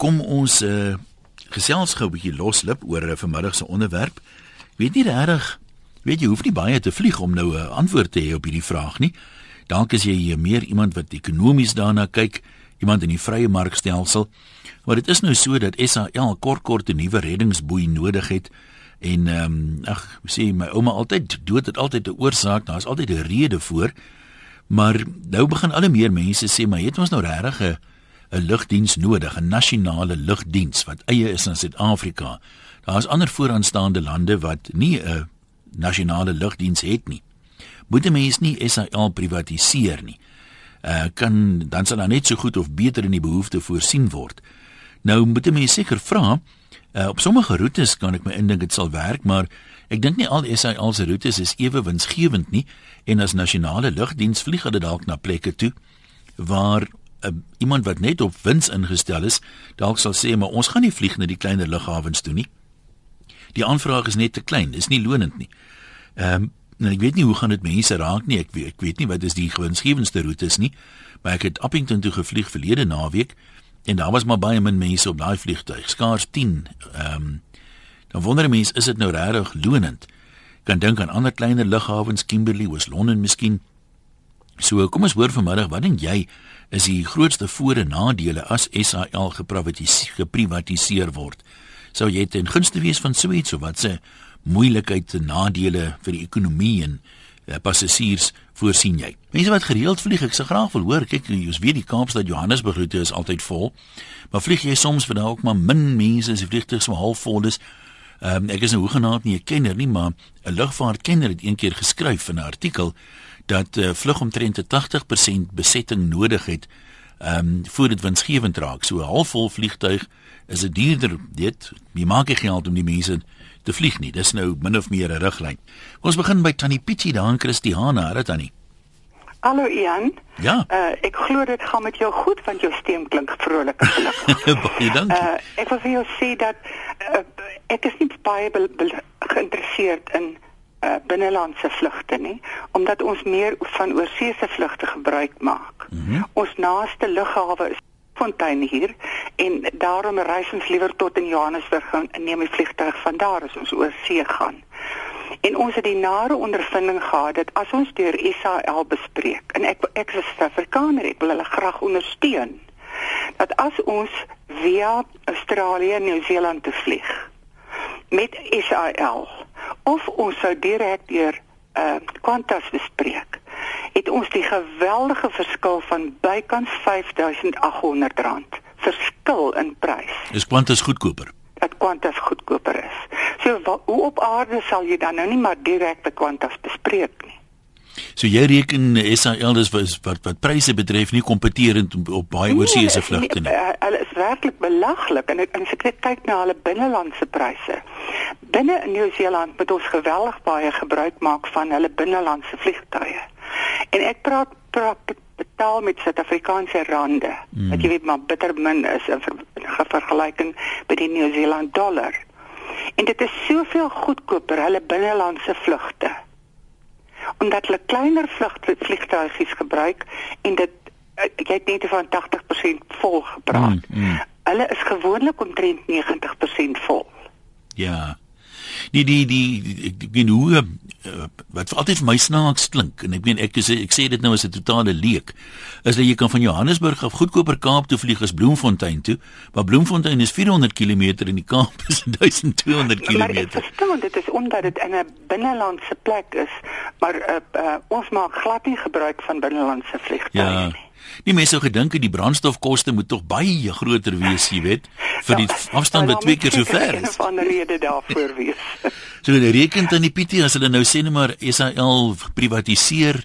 kom ons uh gesels gou 'n bietjie loslip oor uh, vanmiddag se onderwerp. Weet nie reg, weet jy hoef nie baie te vlieg om nou 'n uh, antwoord te hê op hierdie vraag nie. Dalk is jy meer iemand wat ekonomies daarna kyk, iemand in die vrye markstelsel. Maar dit is nou so dat SAL kort kort 'n nuwe reddingsboei nodig het. En ehm um, ag, sê my ouma altyd dood het altyd 'n oorsaak, daar's altyd 'n rede voor. Maar nou begin al meer mense sê maar het ons nou regtig 'n 'n lugdiens nodig, 'n nasionale lugdiens wat eie is in Suid-Afrika. Daar's ander vooraanstaande lande wat nie 'n nasionale lugdiens het nie. Moet 'n mens nie SAL privatiseer nie. Uh kan dan sal dan net so goed of beter in die behoefte voorsien word. Nou moet 'n mens seker vra, uh, op sommige roetes kan ek my indink dit sal werk, maar ek dink nie al SAL se roetes is ewe winsgewend nie en as nasionale lugdiens vlieg hulle dalk na plekke toe waar uh, iemand wat net op wins ingestel is, dalk sal sê maar ons gaan nie vlieg na die kleiner lughawens toe nie. Die aanvraag is net te klein, is nie lonend nie. Ehm um, nou ek weet nie hoe gaan dit mense raak nie. Ek weet, ek weet nie wat is die gewensgewendste roetes nie. Maar ek het Appington toe gevlieg verlede naweek en daar was maar baie min mense op daai vliegtuig, skaars 10. Ehm um, dan wonder 'n mens, is dit nou regtig lonend? Kan dink aan ander kleiner lughawens, Kimberley, West London miskien. So kom ons hoor vanmiddag, wat dink jy is die grootste voor- en nadele as SAL geprivatiseer, word? Sou jy ten gunste wees van so iets of wat se moeilikheid en nadele vir die ekonomie en uh, passasiers voorsien jy? Mense wat gereeld vlieg, ek se graag wil hoor. Kyk, jy weet die Kaapstad Johannesburg roete is altyd vol. Maar vlieg jy soms vir dalk maar min mense, as die vliegtuig so half vol is. Ehm um, ek is nou hoegenaamd nie 'n kenner nie, maar 'n lugvaartkenner het eendag geskryf in 'n artikel dat uh, vlug omtrent 80% besetting nodig het ehm um, voor dit winsgewend raak. So 'n halfvol vliegtuig is dit duurder, dit jy maak nie geld om die mense te vlieg nie. Dis nou min of meer 'n riglyn. Ons begin by Tannie Pietjie daar in Christiana, hè Tannie. Hallo Ian. Ja. Uh, ek glo dit gaan met jou goed want jou stem klink vrolik en gelukkig. baie dankie. Uh, ek wil vir jou sê dat uh, ek is nie baie geïnteresseerd in uh, binnelandse vlugte nie, omdat ons meer van oorseese vlugte gebruik maak. Mm -hmm. Ons naaste lughawe is Fontein hier en daarom reis ons liewer tot in Johannesburg en neem die vliegtuig van daar as ons oor see gaan. En ons het die nare ondervinding gehad dat as ons deur SAL bespreek en ek ek is 'n Afrikaner, ek wil hulle graag ondersteun dat as ons via Australië en Nieu-Seeland te vlieg met SAL of ons sou direk deur uh Qantas bespreek het ons die geweldige verskil van bykans R5800 verskil in prys. Is Qantas goedkoper? Dat Qantas goedkoper is. So wat, hoe op aarde sal jy dan nou nie maar direk by Qantas bespreek nie? So jy reken SAL is wat wat, wat pryse betref nie kompeterend op, baie nee, oorseese vlugte nie. Eh, hulle is werklik belaglik en en as ek kyk na hulle binnelandse pryse. Binne in Nieu-Seeland moet ons geweldig baie gebruik maak van hulle binnelandse vliegtuie. En ek praat praat betaal met Suid-Afrikaanse rande. Mm. Wat jy weet maar bitter min is in ver, vergelyking met die Nieu-Seeland dollar. En dit is soveel goedkoper hulle binnelandse vlugte omdat hulle kleiner vliegtuigies gebruik en dit eh, jy het net van 80% vol gepraat. Mm, mm. Hulle is gewoonlik omtrent 90% vol. Ja. Die die die ek weet hoe uh, wat altyd vir my snaaks klink en ek meen ek sê ek sê dit nou as 'n totale leek is dat jy kan van Johannesburg af goedkoper Kaap toe vlieg as Bloemfontein toe, maar Bloemfontein is 400 km en die Kaap is 1200 km. Maar ek verstaan dit is omdat dit in 'n binnelandse plek is, maar uh, uh, ons maak glad nie gebruik van binnelandse vliegtuie ja. nie. Nie mense sou gedink die brandstofkoste moet tog baie groter wees, jy weet, vir die ja, afstand wat twee keer so ver is. Van rede daarvoor wees. so hulle reken dan die PT as hulle nou sê net maar SAL privatiseer,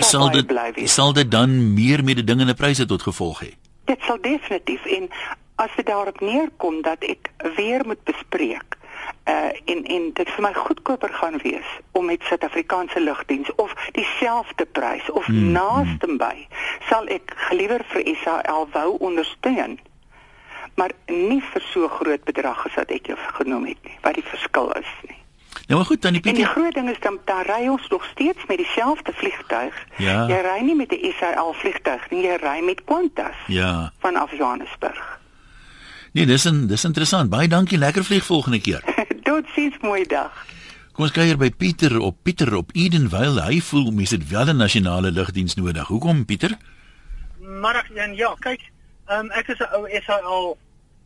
sal dit sal dit dan meer mededingende pryse tot gevolg hê. Dit sal definitief en as dit daarop neerkom dat ek weer moet bespreek uh en en dit vir my goedkoper gaan wees om met Suid-Afrikaanse lugdiens of dieselfde prys of mm, naaste by sal ek geliewer vir SAL wou ondersteun maar nie vir so groot bedrag as wat ek jou genoem het nie wat die verskil is nie Nou maar goed dan die Pietie. Die groot ding is dan daar ry ons nog steeds met dieselfde vliegtuig. Ja. Jy ry nie met 'n SAL vliegtuig nie, jy ry met Qantas. Ja. Van af Johannesburg. Nee, dis 'n dis interessant. Baie dankie. Lekker vlieg volgende keer. Totsiens, mooi dag. Kom ons kuier by Pieter op Pieter op Edenvale. Hy voel mens het wel 'n nasionale lugdiens nodig. Hoekom Pieter? Middag Jan. Ja, kyk, um, ek is 'n ou SAL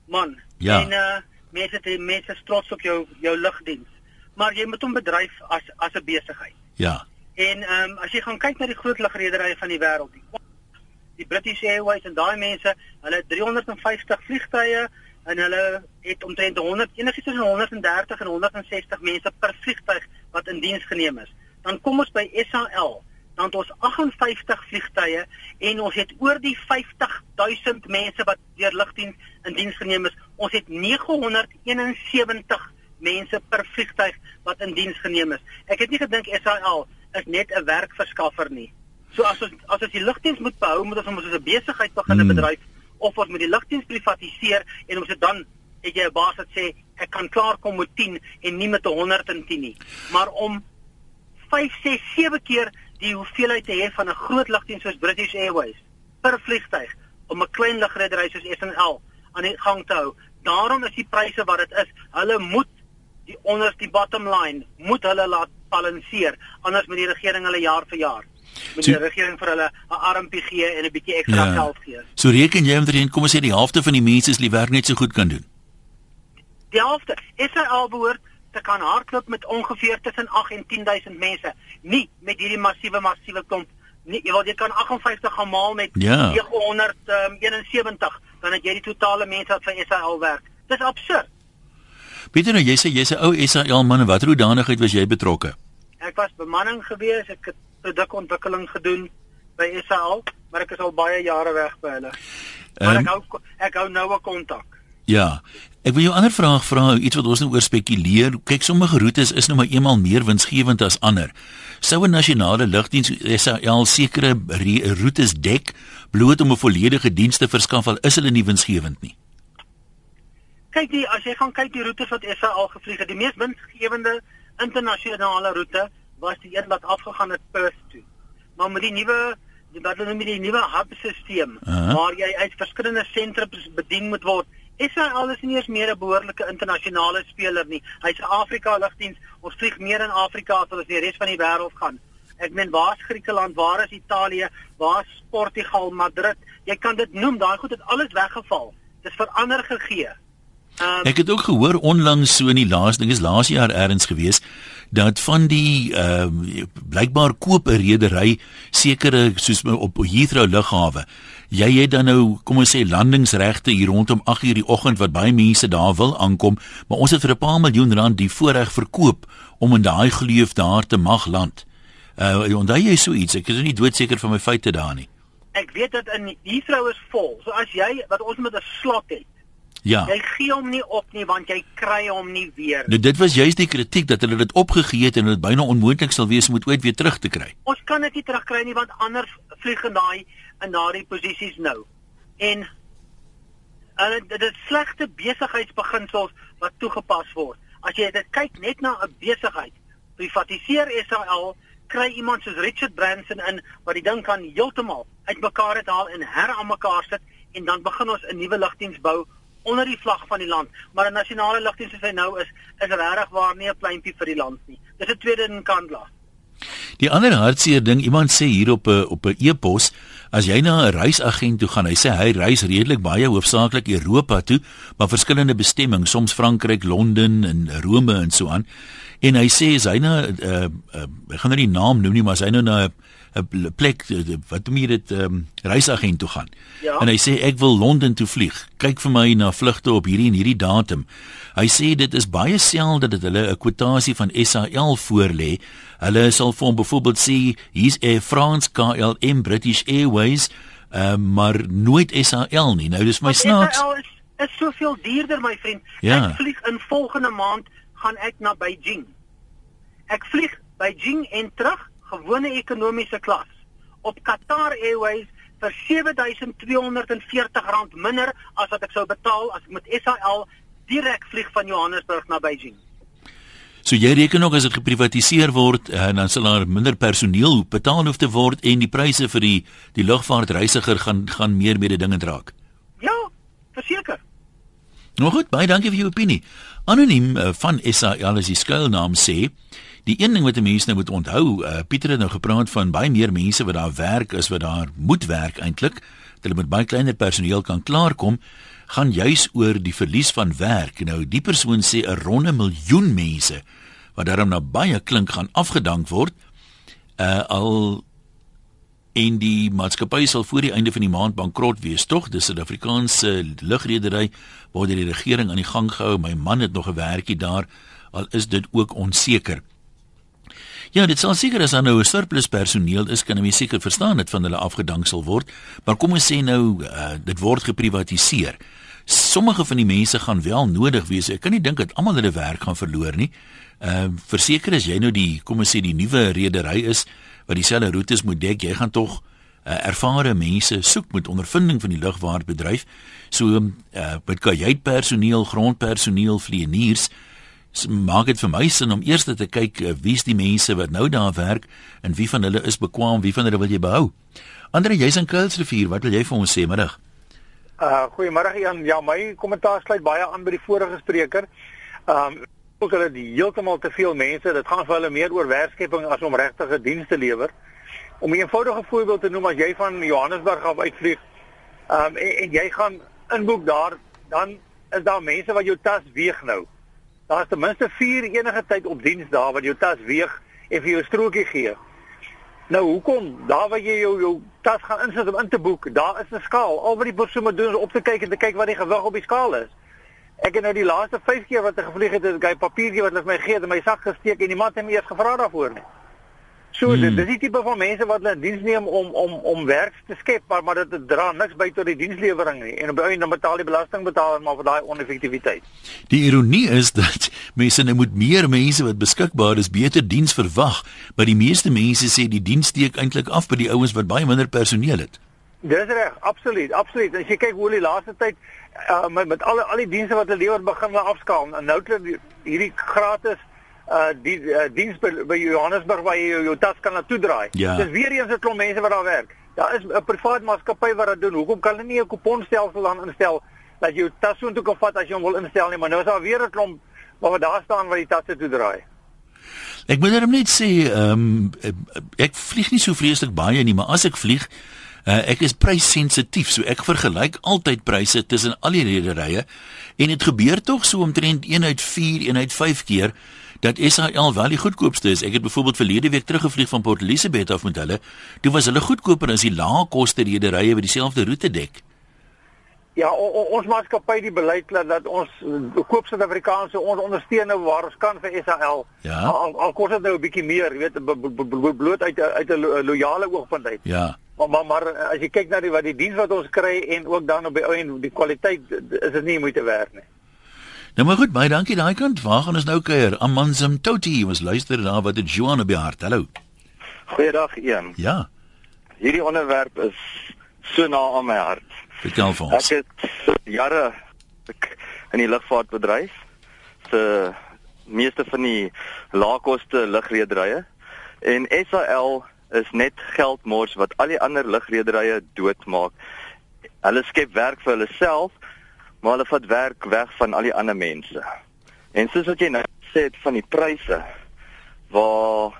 man. Ja. En uh mense het mense trots op jou jou lugdiens. Maar jy moet hom bedryf as as 'n besigheid. Ja. En ehm um, as jy gaan kyk na die groot lugrederye van die wêreld, die, die British Airways en daai mense, hulle het 350 vliegtye en hulle het omtrent 100 enigiets tussen 130 en 160 mense per vliegtyg wat in diens geneem is. Dan kom ons by SAL, dan het ons 58 vliegtye en ons het oor die 50000 mense wat deur lugdiens in diens geneem is. Ons het 971 mense per vliegtyg wat in diens geneem is. Ek het nie gedink SAL is net 'n werkverskaffer nie. So as ons as ons die lugdiens moet behou, moet ons hom as 'n besigheid begin Hmm. bedryf of ons moet die lugdiens privatiseer en ons het dan het jy 'n baas wat sê ek kan klaar kom met 10 en nie met 110 nie. Maar om 5, 6, 7 keer die hoeveelheid te hê van 'n groot lugdiens soos British Airways per vliegtyg om 'n klein lugredery soos SAL aan die gang te hou. Daarom is die pryse wat dit is. Hulle moet die onderste die bottom line moet hulle laat balanseer anders moet die regering hulle jaar vir jaar moet So- die regering vir hulle 'n armpie gee en 'n bietjie ekstra Ja. geld gee. So reken jy omtrent kom ons sê die helfte van die mense is die werk net so goed kan doen. Die helfte SAL behoort te kan hardloop met ongeveer tussen 8 en 10000 mense, nie met hierdie massiewe massiewe klomp nie. Jy wil jy kan 58 gaan maal met Ja. 971 dan het jy die totale mense wat vir SAL werk. Dis absurd. Pieter, nou jy sê jy's 'n ou SAL man en watter hoedanigheid was jy betrokke? Ek was bemanning gewees, ek het produkontwikkeling gedoen by SAL, maar ek is al baie jare weg by hulle. Maar Ehm, ek hou ek hou noue kontak. Ja. Ek wil jou 'n ander vraag vra, iets wat ons nou oor spekuleer. Kyk, sommige roetes is nou maar eenmal meer winsgewend as ander. Sou 'n nasionale lugdiens SAL sekere re- roetes dek bloot om 'n volledige diens te verskaf al is hulle nie winsgewend nie? Kyk die as jy gaan kyk die roetes wat SAL gevlieg het, die mees winsgewende internasionale roete was die een wat afgegaan het Perth toe. Maar met die nuwe die wat hulle noem die nuwe hub-stelsel Aha. waar jy uit verskillende sentrums bedien moet word. Is nie eens meer 'n behoorlike internasionale speler nie. Hy's 'n Afrika lugdiens. Ons vlieg meer in Afrika as wat ons die res van die wêreld gaan. Ek meen waar's Griekeland, waar is Italië, waar's Portugal, Madrid? Jy kan dit noem, daai goed het alles weggeval. Dis verander gegee. Um, Ek het ook gehoor onlangs so in die laaste ding is laas jaar ergens gewees dat van die ehm uh, blykbaar koop 'n redery sekere soos op Heathrow lughawe. Jy het dan nou kom ons sê landingsregte hier rondom 8:00 die oggend wat baie mense daar wil aankom, maar ons het vir 'n paar miljoen rand die voorreg verkoop om in daai geleef daar te mag land. Uh onthou jy so iets? Ek is nie doodseker van my feite daar nie. ek weet dat in Heathrow is vol. So as jy wat ons met 'n slot het, Ja. jy gee hom nie op nie want jy kry hom nie weer. Nou dit was juist die kritiek dat hulle dit opgegee het en dit byna onmoontlik sal wees om dit ooit weer terug te kry. Ons kan dit nie terugkry nie want anders vlieg in daai in daardie posisies nou. En hulle dit is slegte besigheidsbeginsels wat toegepas word. As jy dit kyk net na 'n besigheid, privatiseer SAL, kry iemand soos Richard Branson in wat die ding kan heeltemal uitmekaar het haal en heraanmekaar sit en dan begin ons 'n nuwe lugdiens bou onder die vlag van die land. Maar 'n nasionale lugdiens soos hy nou is, is regtig waar nie 'n pleintjie vir die land nie. Dis 'n tweede in Kandla. Die ander hartseer ding, iemand sê hier op 'n op 'n e-pos, as jy na 'n reisagent toe gaan, hy sê hy reis redelik baie hoofsaaklik Europa toe, maar verskillende bestemmings, soms Frankryk, Londen en Rome en so aan. En hy sê as hy na 'n uh, uh, ek gaan nou nie naam noem nie, maar as hy nou na 'n 'n plek uh, wat noem jy dit um, reisagent toe gaan. Ja. En hy sê ek wil Londen toe vlieg. Kyk vir my na vlugte op hierdie en hierdie datum. Hy sê dit is baie selde dat hulle 'n kwotasie van SAL voorlê. Hulle sal vir hom byvoorbeeld sê hier's Air France, KLM, British Airways, uh, maar nooit SAL nie. Nou dis my snaaks. SAL is is soveel duurder my vriend. Ja. Ek vlieg in volgende maand gaan ek na Beijing. Ek vlieg Beijing en terug gewone ekonomiese klas op Qatar Airways vir R7240 minder as wat ek sou betaal as ek met SAL direk vlieg van Johannesburg na Beijing. So jy reken ook as dit geprivatiseer word, uh, dan sal daar minder personeel betaal hoef te word en die pryse vir die die lugvaartreisiger gaan gaan meer mededingend raak. Ja, verseker. Nou goed, baie dankie vir jou opinie. Anoniem uh, van SAL as die skuilnaam sê, die een ding wat mense nou moet onthou, uh, Pieter het nou gepraat van baie meer mense wat daar werk is wat daar moet werk eintlik, dat hulle met baie kleiner personeel kan klaarkom gaan juis oor die verlies van werk. Nou die persoon sê 'n ronde miljoen mense wat daarom na baie klink gaan afgedank word. Uh al en die maatskappy sal voor die einde van die maand bankrot wees tog dis 'n Suid-Afrikaanse lugredery waar die regering aan die gang gehou my man het nog 'n werkie daar al is dit ook onseker Ja dit sal seker as nou 'n surplus personeel is kan jy seker verstaan dit van hulle afgedank sal word. Maar kom ons sê nou uh, dit word geprivatiseer. Sommige van die mense gaan wel nodig wees. Ek kan nie dink dat almal hulle werk gaan verloor nie. Ehm uh, verseker as jy nou die kom ons sê die nuwe redery is wat dieselfde roetes moet dek, jy gaan tog uh, ervare mense soek met ondervinding van die lugvaartbedryf. So uh met kajuitpersoneel, grondpersoneel, vlieëniers maak dit vir my sin om eers te kyk uh, wie's die mense wat nou daar werk en wie van hulle is bekwam, wie van hulle wil jy behou. Andre, jy's in Kuilsrivier, wat wil jy vir ons sê middag? Uh goeiemôre Jan. Ja, my kommentaar sluit baie aan by die vorige spreker. Um ook hulle die heeltemal te veel mense. Dit gaan vir hulle meer oor werkskeping as om regtige dienste lewer. Om 'n eenvoudige voorbeeld te noem, as jy van Johannesburg af uitvlieg, um, en, en jy gaan inboek daar, dan is daar mense wat jou tas weeg nou. Daar's ten minste 4 enige tyd op diens daar wat jou tas weeg en vir jou strokie gee. Nou hoekom? Daar waar jy jou jou tas gaan insit om in te boek, daar is 'n skaal. Al wat die persoon moet doen is op te kyk en te kyk wat die gewig op die skaal is. Ek het nou die laaste 5 keer wat ek gevlieg het, het ek 'n papiertjie wat hulle vir my gee het in my sak gesteek en die man het my eers gevra daarvoor nie. So hmm. dit, dit is die tipe van mense wat hulle diens neem om om om werk te skep, maar maar dit dra niks by tot die dienslewering nie. En op die einde betaal die belastingbetaler maar vir daai oneffektiwiteit. Die ironie is dat mense nou moet meer mense wat beskikbaar is beter diens verwag, maar die meeste mense sê die diens steek eintlik af by die ouens wat baie minder personeel het. Dis reg, absoluut, absoluut. As jy kyk hoe die laaste tyd uh, met met al al die dienste wat hulle lewer begin hulle afskaal en nou het hierdie gratis uh die uh, diens by, by Johannesburg waar jy jou, jou tas kan naartoe draai. Ja. Dis weer eens 'n klomp mense wat daar werk. Daar is 'n privaat maatskappy wat dit doen. Hoekom kan hulle nie 'n kuponstelsel dan instel dat jy jou tas so intoe kan vat as jy hom wil instel nie, maar nou is daar weer 'n klomp wat daar staan wat die tasse toe draai. Ek moet net sê, ehm um, ek vlieg nie so vreeslik baie nie, maar as ek vlieg, Uh, ek is prysensitief, so ek vergelyk altyd pryse tussen al die rederye en dit gebeur tog so omtrent 1 uit 4, 1 uit 5 keer dat SAL wel die goedkoopste is. Ek het byvoorbeeld verlede week teruggevlieg van Port Elizabeth af met hulle. Toe was hulle goedkoper as die lae-koste rederye wat dieselfde roete dek. Ja, o, o, ons maatskappy die beleid dat, dat ons koop Suid-Afrikaanse ons ondersteun nou waar ons kan vir SAL. Ja. Al, al kos dit nou 'n bietjie meer, jy weet, bloot uit uit 'n loyale oogpunt uit. Ja. Maar, maar maar as jy kyk na die wat die diens wat ons kry en ook dan op die ou en die kwaliteit is dit nie moeite werd nie. Nou maar goed, baie dankie daai kant. Waar gaan ons nou kuier? Amanzim Toti, ons luister na wat dit Johan op die hart. Hallo. Goeiedag een. Ja. Hierdie onderwerp is so na aan my hart. Vertel vir ons. Ek het jare in die lugvaartbedryf se meeste van die laagkoste lugrederye en SAL is net geldmors wat al die ander lugrederye doodmaak. Hulle skep werk vir hulle self, maar hulle vat werk weg van al die ander mense. En soos wat jy nou sê van die pryse waar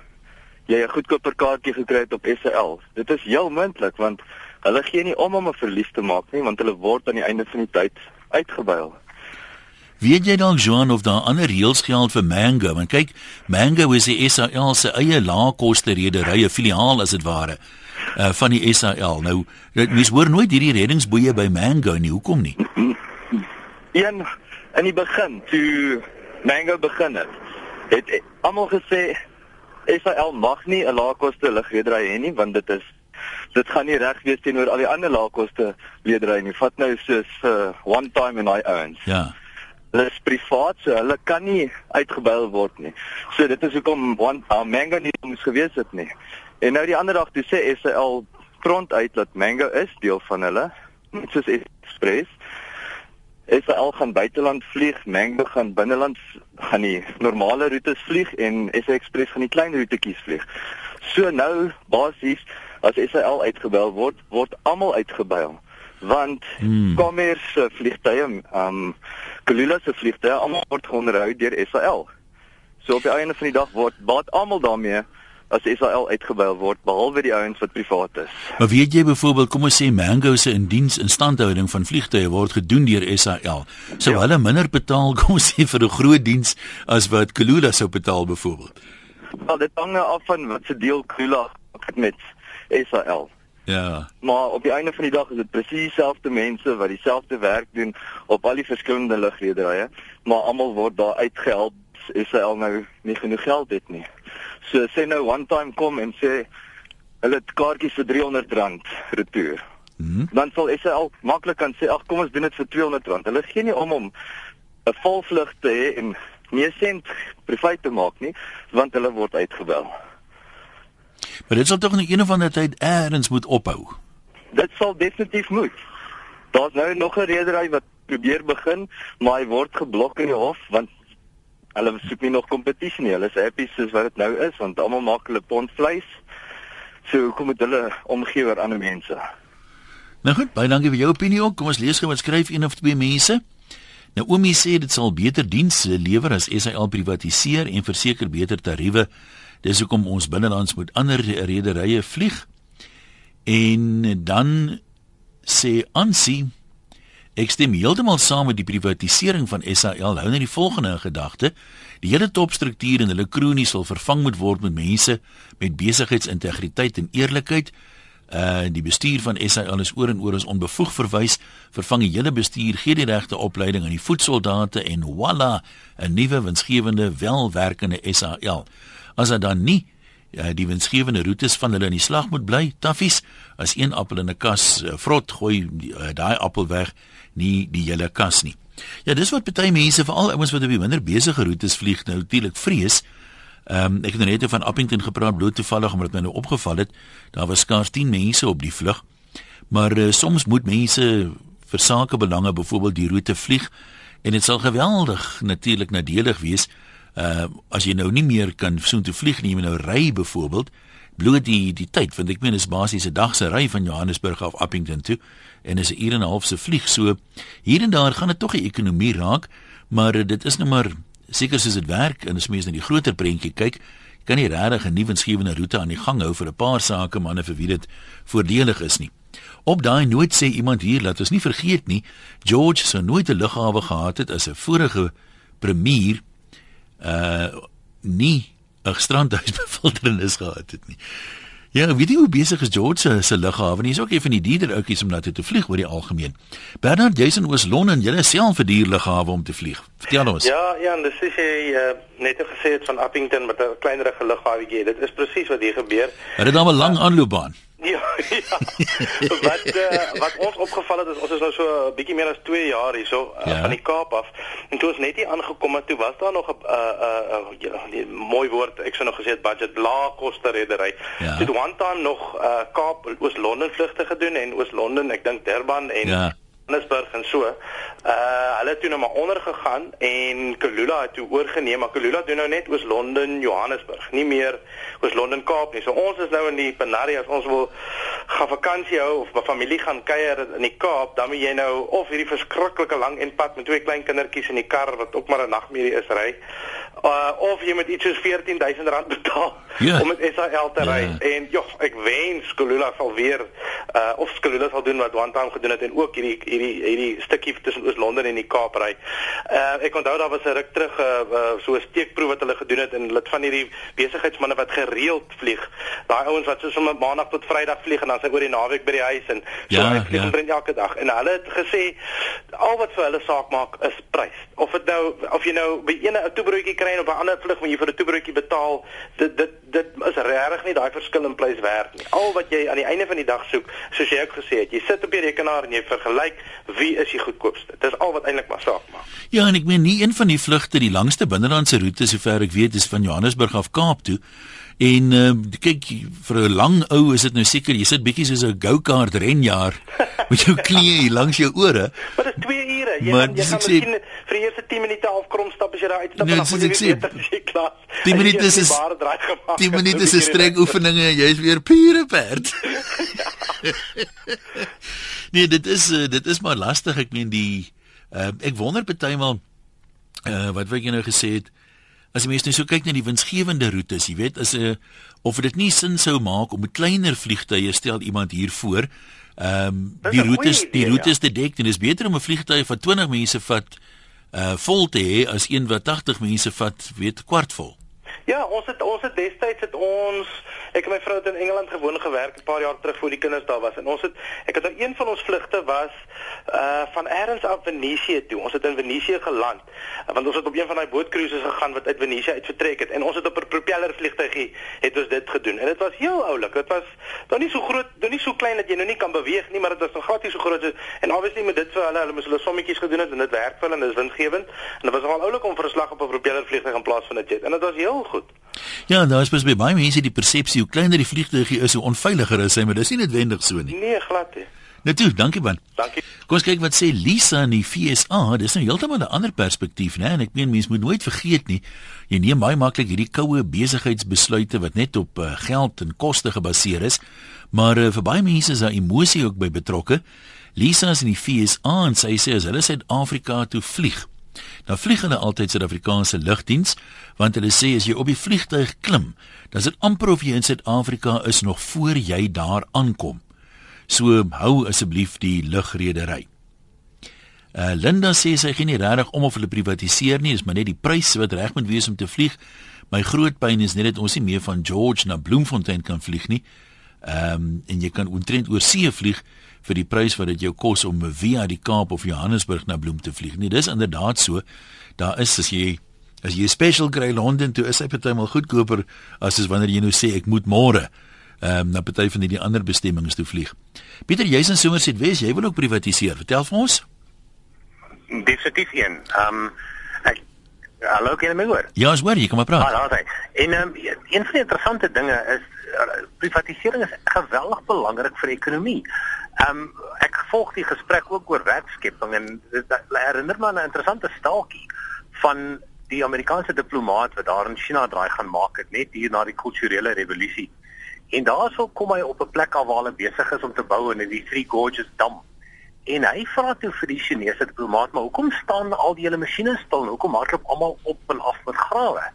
jy 'n goedkoper kaartjie gekry het op SAL. Dit is heel moontlik want hulle gee nie om om 'n verlies te maak nie, want hulle word aan die einde van die tyd uitgebuil. Weet jy dalk Johan of daar ander reëls geld vir Mango? Want kyk, Mango is die SAL se eie laagkoste redery, 'n filiaal as dit ware, uh van die SAL. Nou, mens hoor nooit hierdie reddingsboeie by Mango nie. Hoekom nie? Een in die begin toe Mango begin het, het almal gesê SAL mag nie 'n laagkoste lugredery hê nie, want dit is dit gaan nie reg wees teenoor al die ander laagkoste redery nie. Vat nou soos uh, one time in my owns. Ja hulle is privaat so hulle kan nie uitgebuil word nie. So dit is hoekom want uh, Mango nie moes gewees het nie. En nou die ander dag toe sê SAL front uit dat Mango is deel van hulle, net soos Express. SAL gaan buiteland vlieg, Mango gaan binneland gaan die normale roetes vlieg en SA Express gaan die klein roetetjies vlieg. So nou basies as SAL uitgebuil word, word almal uitgebuil want hmm. kommers vliegtuie um Kulula se vliegtye almal word onderhou deur SAL. So op die einde van die dag word baat almal daarmee as SAL uitgebuil word behalwe die ouens wat privaat is. Maar weet jy byvoorbeeld kom ons sê Mango se indiens instandhouding van vliegtye word gedoen deur SAL. Sou ja. hulle minder betaal kom ons sê vir 'n groot diens as wat Kulula sou betaal byvoorbeeld? Wel dit hang nou af van wat se deel Kulula met SAL. Ja. Maar op die einde van die dag is dit presies dieselfde mense wat dieselfde werk doen op al die verskillende lugrederye, maar almal word daar uitgehelp as hy al nou nie genoeg geld het nie. So sê nou one time kom en sê hulle het kaartjies vir R300 retour. Hmm. Dan sal hy al maklik kan sê ag kom ons doen dit vir R200. Hulle gee nie om om 'n volvlug te hê en nie sent privaat te maak nie, want hulle word uitgebel. Maar dit sal tog net een of ander tyd eers moet ophou. Dit sal definitief moet. Daar's nou nog 'n redery wat probeer begin, maar hy word geblok in die hof want hulle soek nie nog kompetisie nie. Hulle is happy soos wat dit nou is want almal maak hulle pond vleis. So hoekom moet hulle omgee oor ander mense? Nou goed, baie dankie vir jou opinie ook. Kom ons lees gou wat skryf een of twee mense. Oomie sê dit sal beter dienste lewer as SAL privatiseer en verseker beter tariewe Dis hoekom ons binnelands moet ander rederye vlieg. En dan sê Ansie Ek stem heeltemal saam met die privatisering van SAL. Hou net die volgende gedagte: die hele topstruktuur en hulle kronie sal vervang moet word met mense met besigheidsintegriteit en eerlikheid. Uh die bestuur van SAL is oor en oor as onbevoeg verwys, vervang die hele bestuur, gee die regte opleiding aan die voetsoldate en voilà, 'n nuwe winsgewende, welwerkende SAL as dit dan nie ja, die winsgewende roetes van hulle in die slag moet bly, taffies, as een appel in 'n kas uh, vrot gooi uh, daai appel weg, nie die hele kas nie. Ja, dis wat baie mense, veral ouens wat op die minder besige roetes vlieg, nou natuurlik vrees. Ehm um, ek het nou net van Appington gepraat bloot toevallig omdat my nou opgeval het, daar was skaars 10 mense op die vlug. Maar uh, soms moet mense vir sakebelange byvoorbeeld die roete vlieg en dit sal geweldig natuurlik nadelig wees uh as jy nou nie meer kan so toe vlieg nie, jy moet nou ry byvoorbeeld bloot die die tyd want ek meen is basies 'n dag se ry van Johannesburg af Appington toe en is 'n uur en 'n half se vlieg so hier en daar gaan dit tog die ekonomie raak maar dit is nou maar seker soos dit werk en as mens na die groter prentjie kyk kan nie regtig 'n nuwensgewende roete aan die gang hou vir 'n paar sake manne vir wie dit voordelig is nie. Op daai noot sê iemand hier dat ons nie vergeet nie George sou nooit 'n lughawe gehad het as 'n vorige premier uh nie 'n strandhuis befilterings gehad het nie. Ja, weet jy hoe besig is George se se lughawe? Hy is ook een van die dierder ouppies om na toe te vlieg oor die algemeen. Bernard, jy's in Oos-London, jy is self vir dier lughawe om te vlieg. Vertel ons. Ja, ja, en dis sê jy uh, net gesê het van Appington met 'n kleiner lughawe. Dit is presies wat hier gebeur. Het dit dan 'n lang aanloopbaan? Ja, ja. wat uh, wat ons opgeval het is ons is nou so 'n bietjie meer as 2 jaar hierso uh, ja. van die Kaap af. En toe ons net hier aangekom het, toe was daar nog 'n uh, uh, uh, mooi woord, ek sou nog gesê het budget lae koste redery. Ja. Toe one time nog uh, Kaap Oos-London vlugte gedoen en Oos-London, ek dink Durban en ja. Johannesburg en so. Uh hulle het toe nou maar onder gegaan en Kulula het toe oorgeneem, maar Kulula doen nou net oos Londen, Johannesburg, nie meer oos Londen Kaap nie. So ons is nou in die Panaria as ons wil gaan vakansie hou of 'n familie gaan kuier in die Kaap, dan moet jy nou of hierdie verskriklike lang en pad met twee klein kindertjies in die kar wat ook maar 'n nagmerrie is ry uh, of jy moet iets soos R14000 betaal ja. om met SAL te ry ja. en joh ek wens Skolula sal weer uh, of Skolula sal doen wat Time gedoen het en ook hierdie hierdie hierdie stukkie tussen Oos-London en die Kaap ry. Uh, ek onthou daar was 'n ruk terug uh, uh, so 'n steekproef wat hulle gedoen het en hulle het van hierdie besigheidsmense wat gereeld vlieg. Daai ouens wat soos om maandag tot Vrydag vlieg en dan sy oor die naweek by die huis en so ja, hy vlieg ja. omtrent elke dag en hulle het gesê al wat vir hulle saak maak is prys. Of dit nou of jy nou by ene 'n toebroodjie kry op 'n ander vlug wanneer jy vir 'n toebroodjie betaal, dit dit dit is regtig nie daai verskil in prys werd nie. Al wat jy aan die einde van die dag soek, soos jy ook gesê het, jy sit op die rekenaar en jy vergelyk wie is die goedkoopste. Dit is al wat eintlik maar saak maak. Ja, en ek meen nie een van die vlugte, die langste binnelandse roete sover ek weet is van Johannesburg af Kaap toe. En uh, kyk vir 'n lang ou is dit nou seker jy sit bietjie soos 'n go-kart renjaer met jou knieë langs jou ore. Maar dit is 2 ure. Jy maar, jy gaan miskien vir die eerste 10 minute half krom stap as jy daar uitstap nee, en dan moet jy weer terug jy klaar. 10 minute is 10 minute is 'n strek oefeninge en jy's weer pure perd. nee, dit is uh, dit is maar lastig ek meen die Uh, ek wonder partymal uh, wat wat jy nou gesê het as jy mens net so kyk na die winsgewende roetes, jy weet, as 'n uh, of dit nie sin sou maak om 'n kleiner vliegtuie stel iemand hier voor. Ehm um, die roetes idee, die roetes ja. te dek en dit is beter om 'n vliegtuig wat 20 mense vat uh vol te hê as een wat 80 mense vat, weet kwart vol. Ja, ons het ons het destyds het ons ek en my vrou het in Engeland gewoon gewerk 'n paar jaar terug voor die kinders daar was en ons het ek het nou een van ons vlugte was uh van Erns af Venesië toe. Ons het in Venesië geland want ons het op een van daai bootcruises gegaan wat uit Venesië uit vertrek het en ons het op 'n propeller vliegtuigie het ons dit gedoen en dit was heel oulik. Dit was nou nie so groot, nou nie so klein dat jy nou nie kan beweeg nie, maar dit was nog nie so groot en obviously met dit vir hulle, hulle moes hulle sommetjies gedoen het en dit werk vir hulle en dit is winsgewend en dit was nogal oulik om vir 'n slag op 'n propeller vliegtuig in plaas van 'n jet en dit was heel goed. Ja, daar is baie mense die persepsie hoe kleiner die vliegtuigie is, hoe onveiliger is hy, maar dis nie noodwendig so nie. Nee, glad nie. Toe, dankie man. Dankie. Kom ons kyk wat sê Lisa in die FSA. Dis nou heeltemal 'n ander perspektief, né? En ek meen mense moet nooit vergeet nie, jy neem baie maklik hierdie koue besigheidsbesluite wat net op uh, geld en koste gebaseer is, maar uh, vir baie mense is daar emosie ook by betrokke. Lisa is in die FSA en sy sê as hulle Suid-Afrika toe vlieg, Dan vlieg hulle altyd Suid-Afrikaanse lugdiens want hulle sê as jy op die vliegtuig klim, dan is dit amper of jy in Suid-Afrika is nog voor jy daar aankom. So hou asseblief die lugredery. Uh, Linda sê sy gee nie regtig om of hulle privatiseer nie, dis maar net die prys wat reg moet wees om te vlieg. My groot pyn is net dat ons nie meer van George na Bloemfontein kan vlieg nie. Ehm um, en jy kan omtrent oor see vlieg vir die prys wat dit jou kos om via die Kaap of Johannesburg na Bloem te vlieg. Nee, dis inderdaad so. Daar is as jy as jy special kry Londen toe is hy partymal goedkoper as as wanneer jy nou sê ek moet môre ehm um, na party van die ander bestemmings toe vlieg. Pieter, jy's in Somerset Wes, jy wil ook privatiseer. Vertel vir ons. Definitief een. Ehm um, Hallo, kan jy my hoor? Ja, ek hoor jy, kom maar praat. Ah, daar. En um, een van die interessante dinge is privatisering is geweldig belangrik vir die ekonomie. Ehm um, ek volg die gesprek ook oor werkskepping en dit herinner my aan 'n interessante staaltjie van die Amerikaanse diplomaat wat daar in China draai gaan maak het net hier na die kulturele revolusie. En daarso kom hy op 'n plek af waar hulle besig is om te bou in die Three Gorges dam. En hy vra toe vir die Chinese diplomaat, "Maar hoekom staan al die hele masjiene stil? Hoekom hardloop almal op en af met grawe?"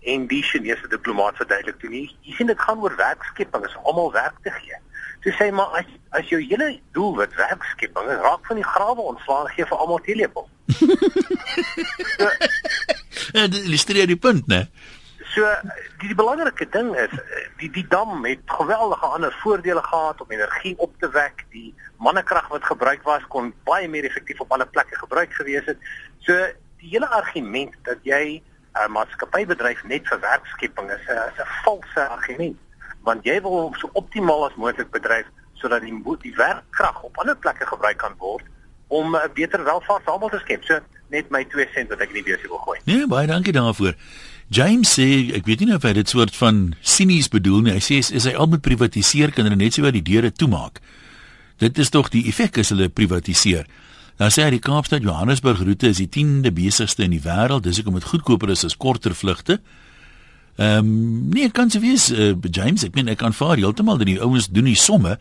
En die Chinese diplomaat verduidelik toe nie, "Jy sien dit gaan oor werkskepping, is almal werk te gee." Toe sê maar as as jou hele doel wat werkskepping is, raak van die grawe ontslaan gee vir almal teelepel. Ja, dit illustreer die punt, né? So die, die belangrike ding is die die dam het geweldige ander voordele gehad om energie op te wek. Die mannekrag wat gebruik was kon baie meer effektief op ander plekke gebruik gewees het. So die hele argument dat jy 'n uh, maatskappybedryf net vir werkskepping is 'n 'n valse argument want jy wil so optimaal as moontlik bedryf sodat die die werkkrag op ander plekke gebruik kan word om 'n uh, beter welvaart almal te skep. So net my 2 sent wat ek in die beursie wil gooi. Nee, baie dankie daarvoor. James sê ek weet nie of hy dit soort van sinies bedoel nie. Hy sê is, hy al moet privatiseer kan hulle net so wat die deure toemaak. Dit is tog die effek as hulle privatiseer. Dan sê hy die Kaapstad Johannesburg roete is die 10de besigste in die wêreld. Dis hoekom dit goedkoper is as korter vlugte. Ehm um, nee, kan se wees uh, James, ek meen ek aanvaar heeltemal dat die ouens doen die somme,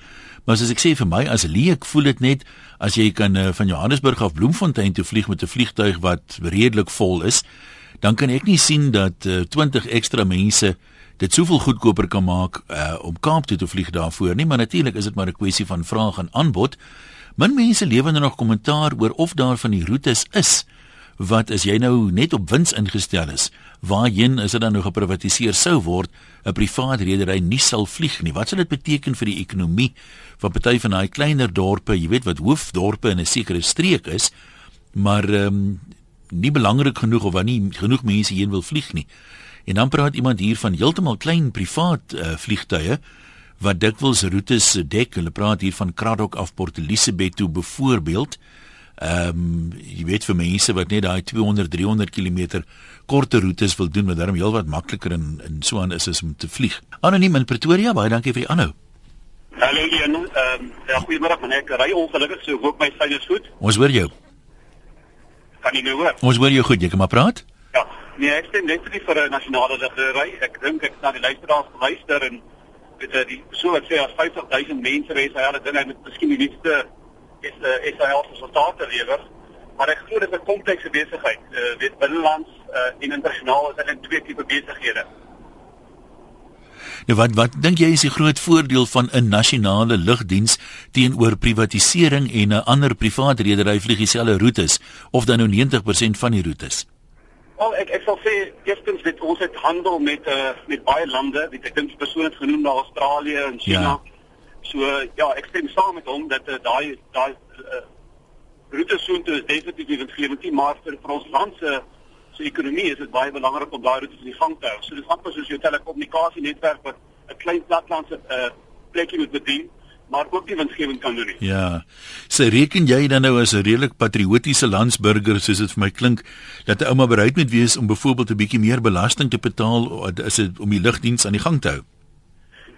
maar as ek sê vir my as leek voel dit net as jy kan uh, van Johannesburg af Bloemfontein toe vlieg met 'n vliegtuig wat redelik vol is, dan kan ek nie sien dat uh, eh, 20 ekstra mense dit soveel goedkoper kan maak uh, om Kaap toe te vlieg daarvoor nie, maar natuurlik is dit maar 'n kwessie van vraag en aanbod. Min mense lewe nou nog kommentaar oor of daar van die roetes is wat as jy nou net op wins ingestel is, waarheen is dit dan nou geprivatiseer sou word, 'n privaat redery nie sal vlieg nie. Wat sal dit beteken vir die ekonomie van party van daai kleiner dorpe, jy weet wat hoofdorpe in 'n sekere streek is, maar ehm um, nie belangrik genoeg of waar nie genoeg mense heen wil vlieg nie. En dan praat iemand hier van heeltemal klein privaat uh, vliegtuie wat dikwels roetes dek. Hulle praat hier van Kraddock af Port Elizabeth toe byvoorbeeld. Ehm um, jy weet vir mense wat net daai 200 300 km korte roetes wil doen, wat daarom heelwat makliker en en so aan is as om te vlieg. Anoniem in Pretoria, baie dankie vir die aanhou. Hallo Jan, ehm um, ja, goeiemôre man. Ek ry ongelukkig so hoop my syne is goed. Ons hoor jou. Kan jy nou hoor? Ons hoor jou goed, jy kan maar praat. Ja. Nee, ek stem net vir 'n nasionale regering. Ek dink ek na die luisteraars luister en weet jy die so wat sê as 50000 mense ry sy hele ding hy moet miskien die nuutste is die Israel se resultate lewer. maar ek glo dit is 'n komplekse besigheid. Uh weet binnelands uh en internasionaal is dit twee tipe besighede. Nou wat wat dink jy is die groot voordeel van 'n nasionale lugdiens teenoor privatisering en 'n ander privaat redery vlieg dieselfde roetes of dan nou 90% van die roetes? Wel ek ek sal sê eerstens dit ons het handel met uh met baie lande, weet ek dink persoonlik genoem na Australië en China. Ja. So ja, ek stem saam met hom dat uh, daai daai uh, roetes soontoe is definitief nie winsgewend nie, maar vir, vir ons land se se ekonomie is dit baie belangrik om daai roetes in die gang te hou. So dis amper soos jou telekommunikasienetwerk wat 'n klein platlandse uh, plekjie moet bedien maar ook nie winsgewend kan doen nie. Ja. Sy so, reken jy dan nou as 'n redelik patriotiese landsburger soos dit vir my klink dat 'n ouma bereid moet wees om byvoorbeeld 'n bietjie meer belasting te betaal as dit om die lugdiens aan die gang te hou?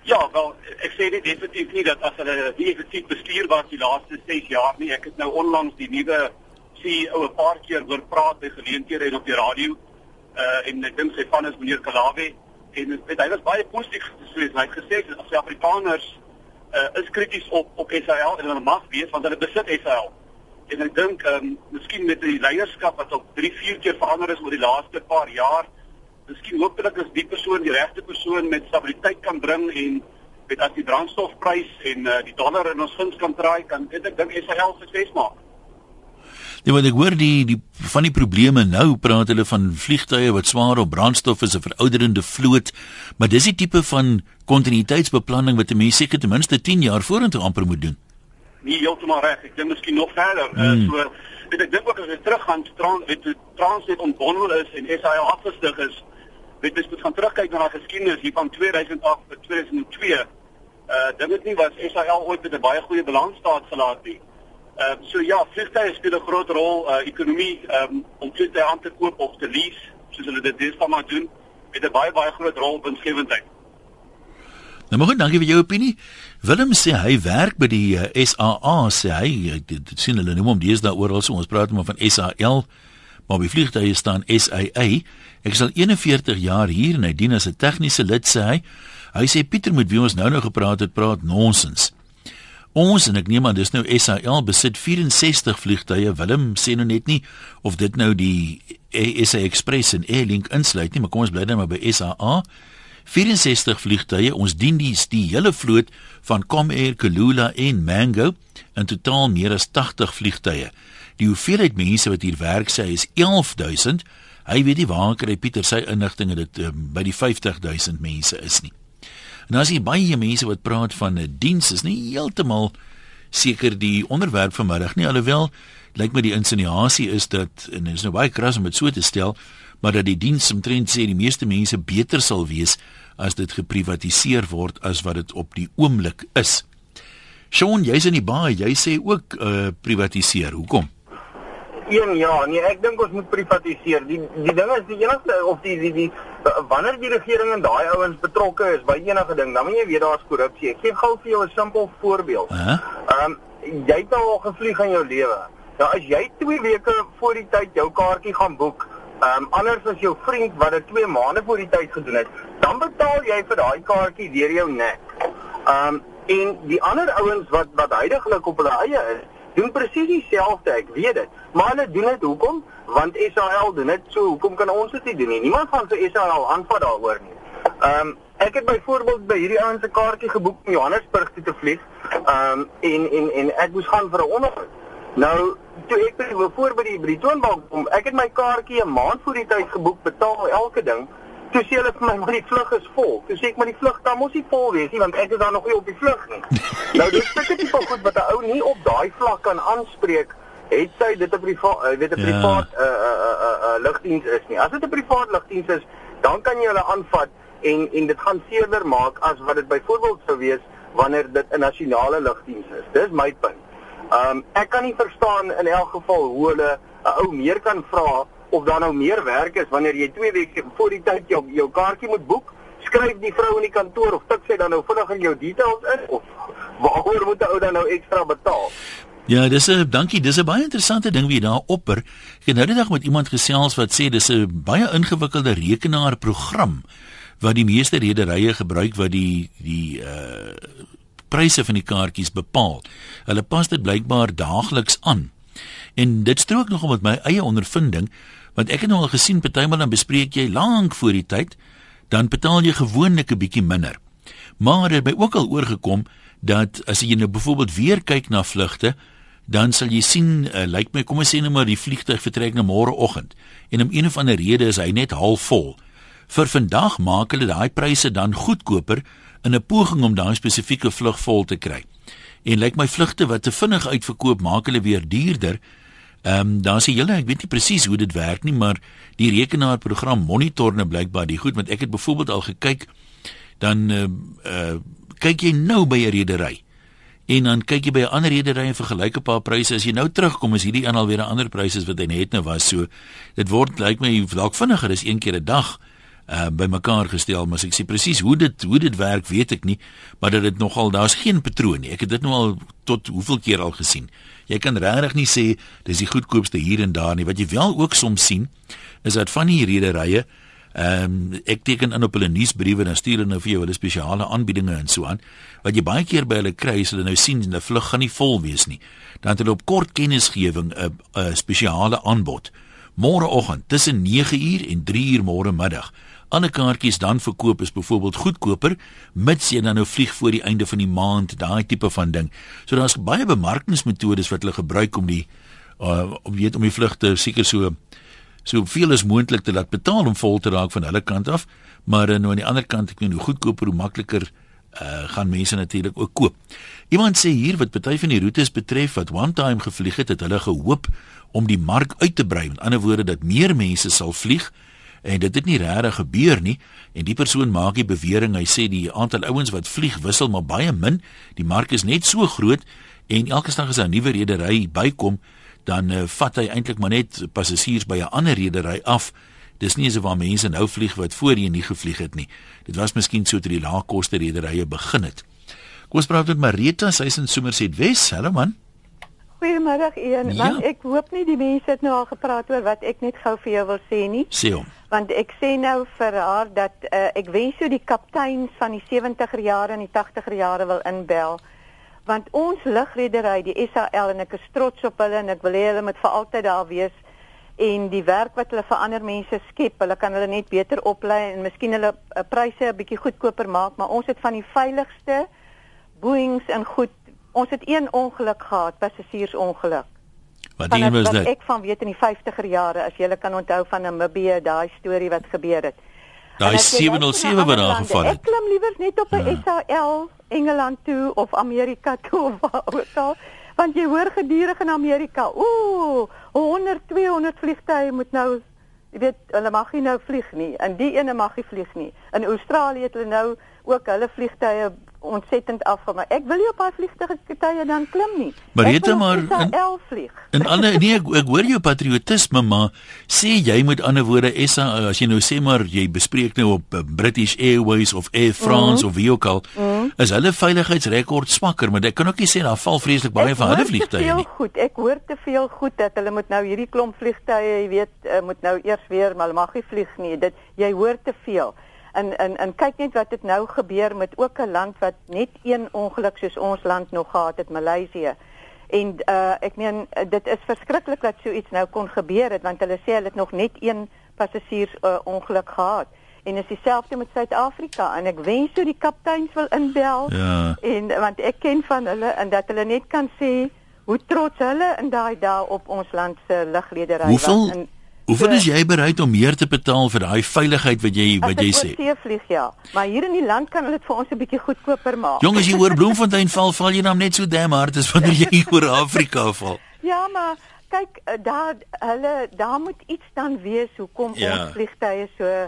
Ja, wel ek sê dit definitief nie dat as hulle nie effektief bestuur was die laaste 6 jaar nie. Ek het nou onlangs die nuwe CEO 'n paar keer hoor praat by geleenthede en op die radio. Uh en ek dink sy van is meneer Kalawe en weet, hy was baie positief gesê. Hy het gesê dat as Afrikaners uh is krities op op Israel en hulle mag wees want hulle besit Israel. En ek dink ehm um, miskien met die leierskap wat op 3, 4 keer verander is oor die laaste paar jaar, miskien hopelik is die persoon die regte persoon met stabiliteit kan bring en met as die brandstofprys en uh, die dollar in ons guns kan draai, kan dit ek dink Israel sukses maak. Nee, want ek hoor die die van die probleme nou praat hulle van vliegtye wat swaar op brandstof is 'n verouderende vloot, maar dis die tipe van kontinuïteitsbeplanning wat 'n mens seker ten minste 10 jaar vorentoe amper moet doen. Nie heeltemal reg, ek dink miskien nog verder. Eh, hmm. Uh, so weet ek dink ook as jy teruggaan trans weet jy Transnet ontbondel is en SAL afgestig is, weet jy moet gaan terugkyk na daai geskiedenis hier van 2008 tot 2002. Uh dink ek nie was SAL ooit met 'n baie goeie balansstaat gelaat nie. Ehm uh, so ja, vliegtye speel 'n groot rol uh ekonomie um, om vliegtye aan te koop of te lease, soos hulle dit deesdae maar doen, het 'n baie baie groot rol in winsgewendheid. Nou goed, dankie vir jou opinie. Willem sê hy werk by die eh, SAA sê hy dit sien hulle noem hom deesdae oral so ons praat maar van SAL, maar by vliegtye staan SAA. Ek is al 41 jaar hier en hy dien as 'n tegniese lid sê hy. Hy sê Pieter moet wie ons nou nou gepraat het, praat nonsens. Ons en ek neem aan dis nou SAL besit 64 vliegtye. Willem sê nou net nie of dit nou die SA Express en Airlink insluit nie, maar kom ons bly dan maar by SAA. 64 vliegtye. Ons dien die die hele vloot van Comair, Kulula en Mango in totaal meer as 80 vliegtye. Die hoeveelheid mense wat hier werk sê is 11000. Hy weet nie waar kry Pieter sy inligting dat dit um, by die 50000 mense is nie. En as jy baie mense wat praat van 'n diens is nie heeltemal seker die onderwerp vanmiddag nie alhoewel lyk my die insinuasie is dat en dit is nou baie kras om dit so te stel maar dat die diens omtrent sê die meeste mense beter sal wees as dit geprivatiseer word as wat dit op die oomblik is. Sean, jy's in die baie, jy sê ook uh privatiseer. Hoekom? Een ja, nee, ek dink ons moet privatiseer. Die die ding is die enigste of die die die wanneer die regering en daai ouens betrokke is by enige ding, dan moet jy weet daar's korrupsie. Ek gee gou vir jou 'n simpel voorbeeld. Ehm uh um, jy het nou al gevlieg in jou lewe. Nou as jy 2 weke voor die tyd jou kaartjie gaan boek, ehm um, anders as jou vriend wat dit 2 maande voor die tyd gedoen het, dan betaal jy vir daai kaartjie deur jou nek. Ehm um, en die ander ouens wat wat heidaglik op hulle eie is, doen presies dieselfde, ek weet dit. Maar hulle doen dit hoekom? Want SAL doen dit so, hoekom kan ons dit nie doen nie? Niemand gaan vir SAL aanvat daaroor nie. Ehm um, ek het byvoorbeeld by hierdie ouens 'n kaartjie geboek om Johannesburg toe te vlieg. Ehm um, en en en ek moes gaan vir 'n onderhoud. Nou, toe ek by voor by die by die toonbank kom, ek het my kaartjie 'n maand voor die tyd geboek, betaal elke ding. Toe sê hulle vir my, "Maar die vlug is vol." Toe sê ek, "Maar die vlug kan mos nie vol wees nie, want ek is dan nog nie op die vlug nie." nou dis sulke tipe goed wat 'n ou nie op daai vlak kan aanspreek het sy dit 'n privaat uh, weet 'n ja. privaat 'n uh, 'n uh, 'n uh, uh, uh, lugdiens is nie. As dit 'n privaat lugdiens is, dan kan jy hulle aanvat en en dit gaan seerder maak as wat dit byvoorbeeld sou wees wanneer dit 'n nasionale lugdiens is. Dis my punt. Um ek kan nie verstaan in elk geval hoe hulle 'n ou meer kan vra of daar nou meer werk is wanneer jy 2 weke voor die tyd jou jou kaartjie moet boek. Skryf die vrou in die kantoor of tik sy dan nou vinnig in jou details in of waaroor moet 'n ou dan nou ekstra betaal? Ja, dis 'n dankie, dis 'n baie interessante ding wie daar opper. Ek het nou die dag met iemand gesels wat sê dis 'n baie ingewikkelde rekenaarprogram wat die meeste rederye gebruik wat die die uh pryse van die kaartjies bepaal. Hulle pas dit blykbaar daagliks aan. En dit strook nogal met my eie ondervinding, want ek het nou al gesien partymal dan bespreek jy lank voor die tyd, dan betaal jy gewoonlik 'n bietjie minder. Maar dit het by ook al oorgekom dat as jy nou byvoorbeeld weer kyk na vlugte, dan sal jy sien uh, lyk like my kom ons sê net maar die vliegtuig vertrek na môreoggend en om een of ander rede is hy net half vol. Vir vandag maak hulle daai pryse dan goedkoper in 'n poging om daai spesifieke vlug vol te kry. En lyk like my vlugte wat te vinnig uitverkoop maak hulle weer duurder. Ehm um, daar sê julle ek weet nie presies hoe dit werk nie, maar die rekenaarprogram monitor nou blykbaar die goed want ek het byvoorbeeld al gekyk dan uh, uh kyk jy nou by 'n redery en dan kyk jy by 'n ander redery en vergelyk 'n paar pryse. As jy nou terugkom is hierdie een alweer 'n ander pryse as wat hy net nou was. So dit word lyk like my dalk vinniger is een keer 'n dag uh by mekaar gestel maar ek sê presies hoe dit hoe dit werk weet ek nie maar dat dit nogal daar's geen patroon nie ek het dit nou al tot hoeveel keer al gesien jy kan regtig nie sê dis die goedkoopste hier en daar nie wat jy wel ook soms sien is dat van die rederye Ehm um, ek teken in op hulle nuusbriewe en stuur hulle nou vir jou hulle spesiale aanbiedinge en so aan. Wat jy baie keer by hulle kry is hulle nou sien 'n vlug gaan nie vol wees nie. Dan het hulle op kort kennisgewing 'n 'n spesiale aanbod. Môreoggend tussen 9uur en 3uur môre middag. Ander kaartjies dan verkoop is byvoorbeeld goedkoper mits jy dan nou vlieg voor die einde van die maand, daai tipe van ding. So daar's baie bemarkingsmetodes wat hulle gebruik om die uh, om weet om die vlugte seker so soveel as moontlik te laat betaal om vol te raak van hulle kant af, maar uh, nou aan die ander kant ek weet hoe goedkoper hoe makliker uh, gaan mense natuurlik ook koop. Iemand sê hier wat party van die roetes betref wat one time gevlieg het, het hulle gehoop om die mark uit te brei. Met ander woorde dat meer mense sal vlieg en dit het nie regtig gebeur nie en die persoon maak die bewering hy sê die aantal ouens wat vlieg wissel maar baie min die mark is net so groot en elke dag as 'n nuwe redery bykom dan uh, vat hy eintlik maar net passasiers by 'n ander redery af. Dis nie so waar mense nou vlieg wat voorheen nie gevlieg het nie. Dit was miskien so toe die laagkoste rederye begin het. Kom ons praat met Marita, sy is in Somerset Wes. Hallo man. Goeiemôre een. Ja. Want ek hoop nie die mense het nou al gepraat oor wat ek net gou vir jou wil sê nie. Sê hom. Want ek sê nou vir haar dat uh, ek wens so die kapteins van die 70er jare en die 80er jare wil inbel want ons lugredery die SAL en ek is trots op hulle en ek wil hê hulle moet vir altyd daar wees en die werk wat hulle vir ander mense skep, hulle kan hulle net beter oplei en miskien hulle uh, pryse 'n bietjie goedkoper maak, maar ons het van die veiligste Boeings en goed. Ons het een ongeluk gehad, passasiersongeluk. Wat ding was dit? Ek van weet in die 50er jare as jy kan onthou van Namibië, daai storie wat gebeur het. Daai 707 wat daar geval het. Ek klim liewer net op 'n ja. SAL Engeland toe of Amerika toe of waar ook al want jy hoor gedurig in Amerika ooh 100 200 vliegtye moet nou jy weet hulle mag nie nou vlieg nie en die ene mag nie vlieg nie in Australië het hulle nou ook hulle vliegtye ontsettend afgaan, maar ek wil nie op daai vliegtuie tye dan klim nie. Maar jy het maar in vlieg. En ander nee, ek, ek hoor jou patriotisme, maar sê jy met ander woorde SA as jy nou sê maar jy bespreek nou op uh, British Airways of Air France mm -hmm. of wie ook al, mm -hmm. is hulle veiligheidsrekord swakker, maar ek kan ook nie sê daar val vreeslik baie ek van hulle vliegtye nie. Goed, ek hoor te veel goed dat hulle moet nou hierdie klomp vliegtye, jy weet, uh, moet nou eers weer, maar hulle mag nie vlieg nie. Dit jy hoor te veel en en en kyk net wat dit nou gebeur met ook 'n land wat net een ongeluk soos ons land nog gehad het, Maleisië. En uh ek meen dit is verskriklik dat so iets nou kon gebeur het want hulle sê hulle het nog net een passasiers uh, ongeluk gehad. En is dieselfde met Suid-Afrika en ek wens so die kapteins wil inbel ja. en want ek ken van hulle en dat hulle net kan sê hoe trots hulle in daai dae op ons land se lugredery was en Hoeveel is jy bereid om meer te betaal vir daai veiligheid wat jy wat jy sê? Ek vlieg ja, maar hier in die land kan hulle dit vir ons 'n bietjie goedkoper maak. Jongens, jy hoor Bloemfontein val, val jy nou net so damn hard as wanneer jy oor Afrika val. Ja, maar kyk, eh, daar hulle daar moet iets dan wees hoekom ja. ons vliegtye so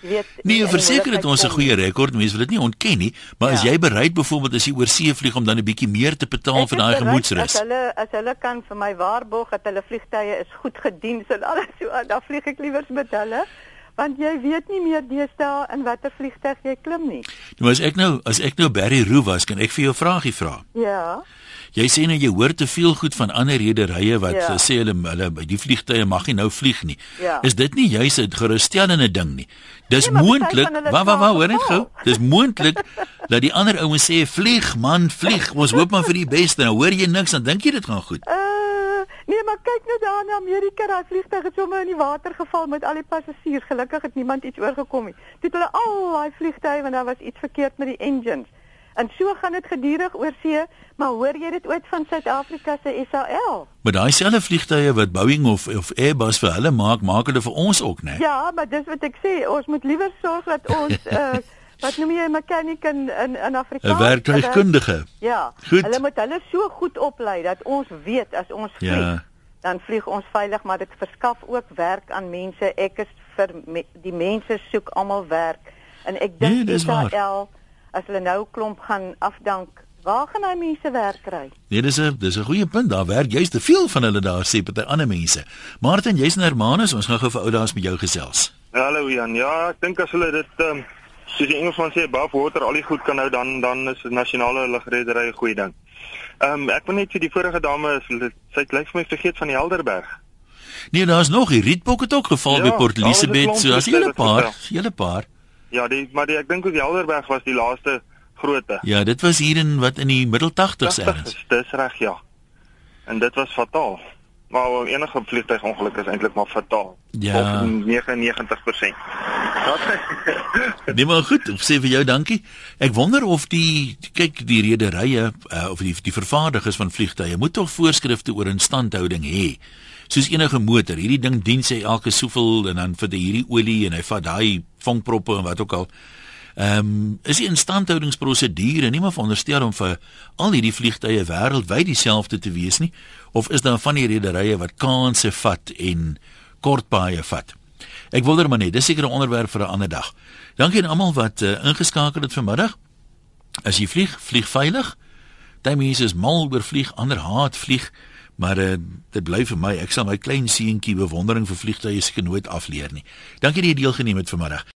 weet Nee, verseker dit ons 'n goeie rekord, mense wil dit nie ontken nie, maar ja. as jy bereid byvoorbeeld as jy oor see vlieg om dan 'n bietjie meer te betaal vir daai gemoedsrus. As hulle as hulle kan vir my waarborg dat hulle vliegtye is goed gedien en alles so, dan vlieg ek liewer met hulle want jy weet nie meer deesdae in watter vliegtuig jy klim nie. Nou as ek nou as ek nou Barry Roo was, kan ek vir jou 'n vragie vra? Ja. Jy sê nou jy hoor te veel goed van ander rederye wat ja. sê hulle hulle by die vliegtye mag nie nou vlieg nie. Ja. Is dit nie juis 'n gerusstellende ding nie? Dis nee, moontlik. Wa wa wa, hoor net gou. Dis moontlik dat die ander ouens sê vlieg man, vlieg. Ons hoop maar vir die beste. Nou hoor jy niks dan dink jy dit gaan goed. Uh, Nee, maar kyk net daar in Amerika, daai vliegtuig het sommer in die water geval met al die passasiers. Gelukkig het niemand iets oorgekom nie. Toe het hulle al daai vliegtuie want daar was iets verkeerd met die engines. En so gaan dit gedurig oor see, maar hoor jy dit ooit van Suid-Afrika se SAL? Maar daai selfe vliegtye wat Boeing of of Airbus vir hulle maak, maak hulle vir ons ook, né? Ja, maar dis wat ek sê, ons moet liewer sorg dat ons uh wat noem jy 'n mechanic in in in Afrika? 'n Werktuigkundige. Ja. Goed. Hulle moet hulle so goed oplei dat ons weet as ons vlieg, Ja. dan vlieg ons veilig, maar dit verskaf ook werk aan mense. Ek is vir me, die mense soek almal werk. En ek Nee, dink waar. Israel as hulle nou klomp gaan afdank, waar gaan hy mense werk kry? Nee, dis 'n dis 'n goeie punt. Daar werk juist te veel van hulle daar sê party ander mense. Martin, jy's in Hermanus, ons gaan gou vir ou daas met jou gesels. Hallo Jan. Ja, ek dink as hulle dit ehm um, soos die Engelsman sê above water al die goed kan hou dan dan is nasionale lugredery 'n goeie ding. Ehm um, ek wil net vir die vorige dame is sy het lyk vir my vergeet van die Helderberg. Nee, daar's nog die Rietbok het ook geval Ja, by Port Elizabeth, so as hele paar, hele paar. Ja, die maar die, ek dink ook die Helderberg was die laaste grootte. Ja, dit was hier in wat in die middel 80s 80 ergens. is dis reg ja. En dit was fataal. Maar enige vliegtuigongeluk is eintlik maar fataal. Ja. Of 99%. Nee maar goed, sê vir jou dankie. Ek wonder of die kyk die rederye uh, of die die vervaardigers van vliegtye moet tog voorskrifte oor instandhouding hê. Soos enige motor, hierdie ding dien sy elke soveel en dan vir die hierdie olie en hy vat daai vonkproppe en wat ook al. Ehm um, is die instandhoudingsprosedure nie maar veronderstel om vir al hierdie vliegtye wêreldwyd dieselfde te wees nie of is daar van die rederye wat kansse vat en kortpaaie vat? Ek wonder maar net, dis seker 'n onderwerp vir 'n ander dag. Dankie aan almal wat uh, ingeskakel het vanmiddag. As jy vlieg, vlieg veilig. Daai mense is mal oor vlieg, ander haat vlieg, maar uh, dit bly vir my, ek sal my klein seentjie bewondering vir vliegtye seker nooit afleer nie. Dankie dat jy deelgeneem het vanmiddag.